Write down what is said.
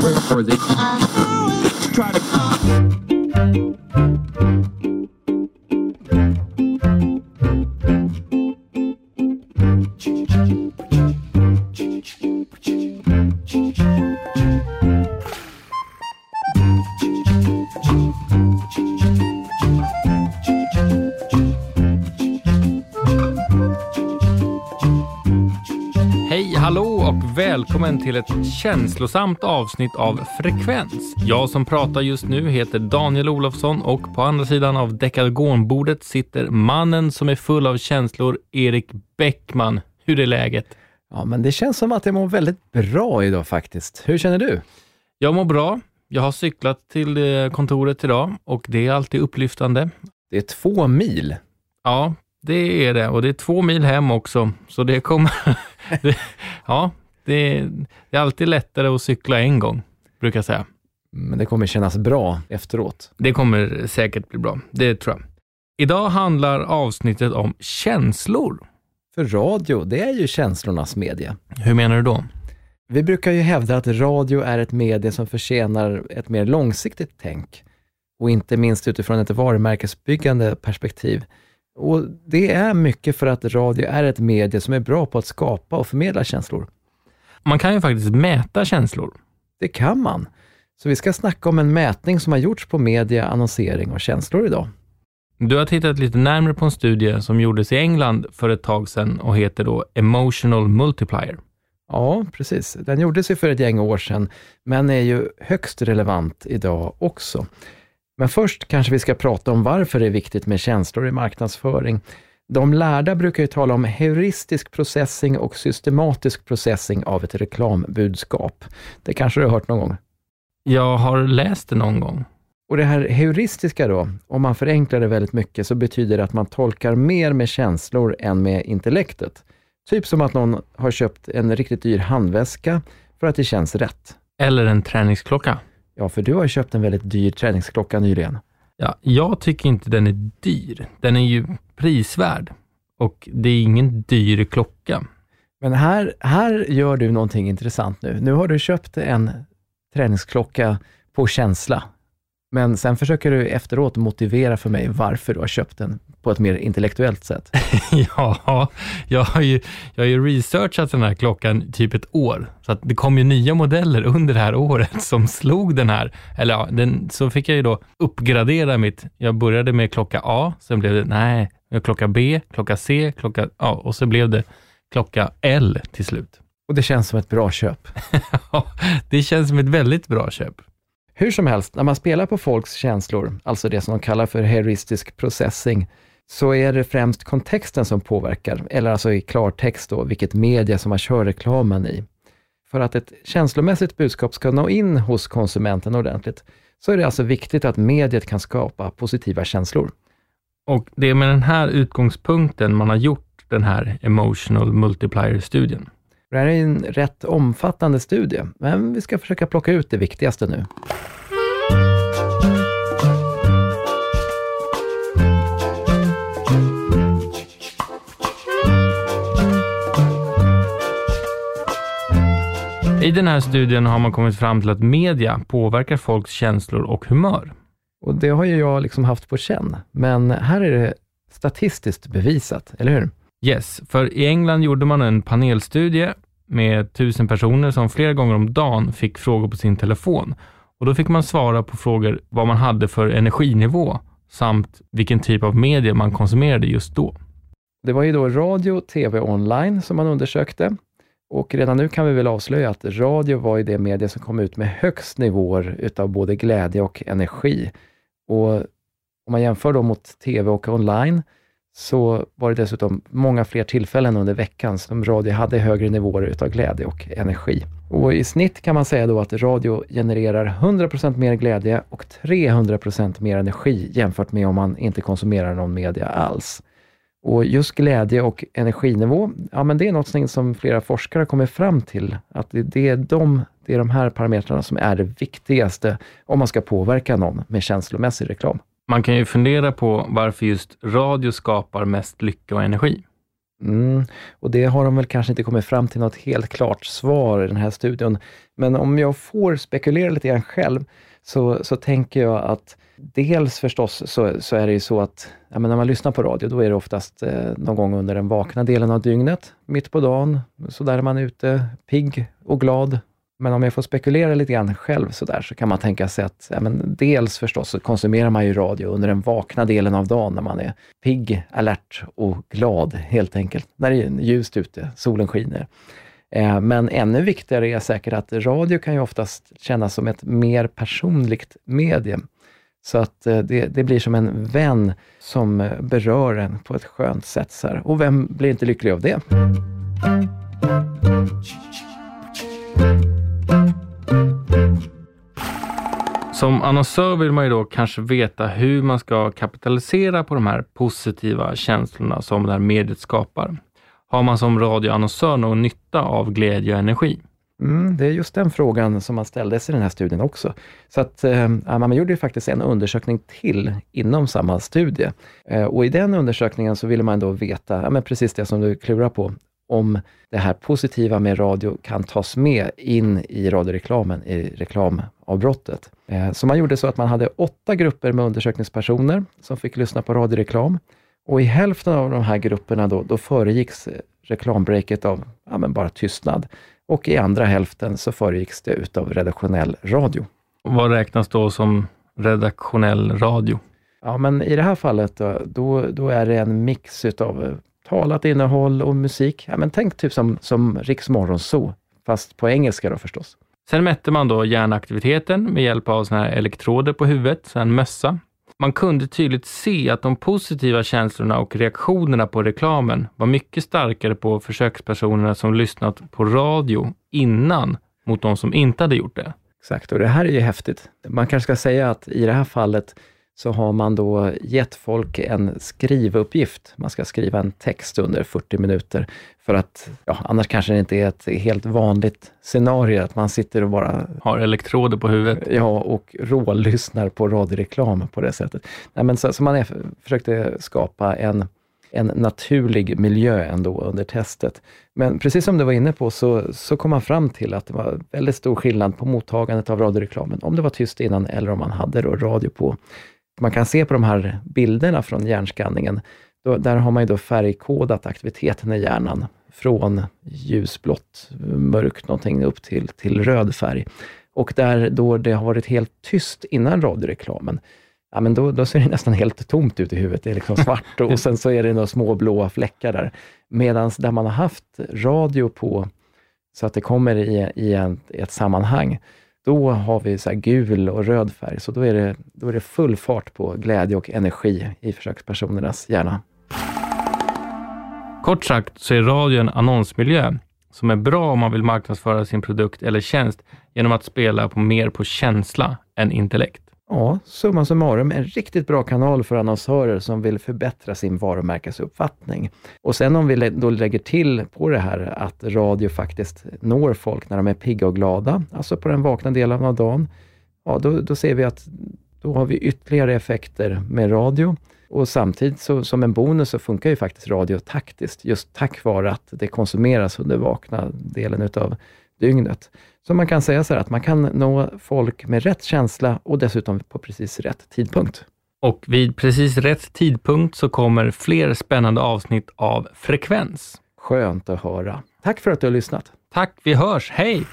for they try to. Och välkommen till ett känslosamt avsnitt av Frekvens. Jag som pratar just nu heter Daniel Olofsson och på andra sidan av dekagonbordet sitter mannen som är full av känslor, Erik Bäckman. Hur är läget? Ja, men det känns som att jag mår väldigt bra idag faktiskt. Hur känner du? Jag mår bra. Jag har cyklat till eh, kontoret idag och det är alltid upplyftande. Det är två mil. Ja, det är det och det är två mil hem också, så det kommer... det, ja, det, det är alltid lättare att cykla en gång, brukar jag säga. Men det kommer kännas bra efteråt. Det kommer säkert bli bra, det tror jag. Idag handlar avsnittet om känslor. För radio, det är ju känslornas medie. Hur menar du då? Vi brukar ju hävda att radio är ett medie som förtjänar ett mer långsiktigt tänk. Och inte minst utifrån ett varumärkesbyggande perspektiv. Och det är mycket för att radio är ett medie som är bra på att skapa och förmedla känslor. Man kan ju faktiskt mäta känslor. Det kan man. Så vi ska snacka om en mätning som har gjorts på media, annonsering och känslor idag. Du har tittat lite närmare på en studie som gjordes i England för ett tag sedan och heter då Emotional Multiplier. Ja, precis. Den gjordes ju för ett gäng år sedan, men är ju högst relevant idag också. Men först kanske vi ska prata om varför det är viktigt med känslor i marknadsföring. De lärda brukar ju tala om heuristisk processing och systematisk processing av ett reklambudskap. Det kanske du har hört någon gång? Jag har läst det någon gång. Och det här heuristiska då, om man förenklar det väldigt mycket, så betyder det att man tolkar mer med känslor än med intellektet. Typ som att någon har köpt en riktigt dyr handväska för att det känns rätt. Eller en träningsklocka. Ja, för du har köpt en väldigt dyr träningsklocka nyligen. Ja, jag tycker inte den är dyr. Den är ju prisvärd och det är ingen dyr klocka. Men här, här gör du någonting intressant nu. Nu har du köpt en träningsklocka på känsla, men sen försöker du efteråt motivera för mig varför du har köpt den på ett mer intellektuellt sätt. Ja, jag har, ju, jag har ju researchat den här klockan typ ett år, så att det kom ju nya modeller under det här året som slog den här. Eller ja, den, så fick jag ju då uppgradera mitt, jag började med klocka A, sen blev det, nej, klocka B, klocka C, klocka, ja, och så blev det klocka L till slut. Och det känns som ett bra köp. Ja, det känns som ett väldigt bra köp. Hur som helst, när man spelar på folks känslor, alltså det som de kallar för heuristisk processing, så är det främst kontexten som påverkar, eller alltså i klartext då, vilket media som man kör reklamen i. För att ett känslomässigt budskap ska nå in hos konsumenten ordentligt, så är det alltså viktigt att mediet kan skapa positiva känslor. Och det är med den här utgångspunkten man har gjort den här Emotional Multiplier-studien. Det här är en rätt omfattande studie, men vi ska försöka plocka ut det viktigaste nu. I den här studien har man kommit fram till att media påverkar folks känslor och humör. Och det har ju jag liksom haft på känn, men här är det statistiskt bevisat, eller hur? Yes, för i England gjorde man en panelstudie med tusen personer som flera gånger om dagen fick frågor på sin telefon. Och Då fick man svara på frågor vad man hade för energinivå samt vilken typ av media man konsumerade just då. Det var ju då radio, tv och online som man undersökte. Och redan nu kan vi väl avslöja att radio var ju det media som kom ut med högst nivåer utav både glädje och energi. Och om man jämför då mot tv och online, så var det dessutom många fler tillfällen under veckan som radio hade högre nivåer utav glädje och energi. Och i snitt kan man säga då att radio genererar 100% mer glädje och 300% mer energi jämfört med om man inte konsumerar någon media alls. Och just glädje och energinivå, ja men det är något som flera forskare kommer fram till, att det, det, är de, det är de här parametrarna som är det viktigaste om man ska påverka någon med känslomässig reklam. Man kan ju fundera på varför just radio skapar mest lycka och energi. Mm, och det har de väl kanske inte kommit fram till något helt klart svar i den här studion. Men om jag får spekulera lite grann själv, så, så tänker jag att dels förstås så, så är det ju så att ja, när man lyssnar på radio, då är det oftast eh, någon gång under den vakna delen av dygnet, mitt på dagen, så där är man ute, pigg och glad. Men om jag får spekulera lite grann själv så där, så kan man tänka sig att ja, men dels förstås så konsumerar man ju radio under den vakna delen av dagen när man är pigg, alert och glad helt enkelt. När det är ljust ute, solen skiner. Eh, men ännu viktigare är säkert att radio kan ju oftast kännas som ett mer personligt medium. Så att eh, det, det blir som en vän som berör en på ett skönt sätt. Så här. Och vem blir inte lycklig av det? Som annonsör vill man ju då kanske veta hur man ska kapitalisera på de här positiva känslorna som det här mediet skapar. Har man som radioannonsör någon nytta av glädje och energi? Mm, det är just den frågan som man ställdes i den här studien också. Så att, eh, man gjorde ju faktiskt en undersökning till inom samma studie. Eh, och i den undersökningen så ville man då veta, ja, men precis det som du klurar på, om det här positiva med radio kan tas med in i radioreklamen, i reklamavbrottet. Eh, så man gjorde så att man hade åtta grupper med undersökningspersoner som fick lyssna på radioreklam. Och i hälften av de här grupperna då, då föregicks reklambreaket av ja, men bara tystnad. Och i andra hälften så föregicks det utav redaktionell radio. Vad räknas då som redaktionell radio? Ja, men i det här fallet då, då, då är det en mix utav talat innehåll och musik. Ja, men tänk typ som, som Riks Morgonzoo, fast på engelska då förstås. Sen mätte man då hjärnaktiviteten med hjälp av såna här elektroder på huvudet, en mössa. Man kunde tydligt se att de positiva känslorna och reaktionerna på reklamen var mycket starkare på försökspersonerna som lyssnat på radio innan mot de som inte hade gjort det. Exakt, och det här är ju häftigt. Man kanske ska säga att i det här fallet så har man då gett folk en skrivuppgift. Man ska skriva en text under 40 minuter för att, ja, annars kanske det inte är ett helt vanligt scenario att man sitter och bara... Har elektroder på huvudet. Ja, och rålyssnar på radioreklam på det sättet. Nej, men så, så man är, försökte skapa en, en naturlig miljö ändå under testet. Men precis som du var inne på så, så kom man fram till att det var väldigt stor skillnad på mottagandet av radioreklamen, om det var tyst innan eller om man hade radio på man kan se på de här bilderna från hjärnskanningen, då, där har man ju då färgkodat aktiviteten i hjärnan från ljusblått, mörkt någonting upp till, till röd färg. Och där då det har varit helt tyst innan radioreklamen, ja, men då, då ser det nästan helt tomt ut i huvudet. Det är liksom svart och sen så är det några små blåa fläckar där. Medan där man har haft radio på, så att det kommer i, i, en, i ett sammanhang, då har vi så gul och röd färg, så då är, det, då är det full fart på glädje och energi i försökspersonernas hjärna. Kort sagt så är radio en annonsmiljö som är bra om man vill marknadsföra sin produkt eller tjänst genom att spela på mer på känsla än intellekt. Ja, summa summarum, en riktigt bra kanal för annonsörer som vill förbättra sin varumärkesuppfattning. Och sen om vi då lägger till på det här att radio faktiskt når folk när de är pigga och glada, alltså på den vakna delen av dagen, ja då, då ser vi att då har vi ytterligare effekter med radio. Och samtidigt så, som en bonus så funkar ju faktiskt radio taktiskt, just tack vare att det konsumeras under vakna delen utav dygnet. Så man kan säga så här att man kan nå folk med rätt känsla och dessutom på precis rätt tidpunkt. Och vid precis rätt tidpunkt så kommer fler spännande avsnitt av Frekvens. Skönt att höra. Tack för att du har lyssnat. Tack, vi hörs. Hej!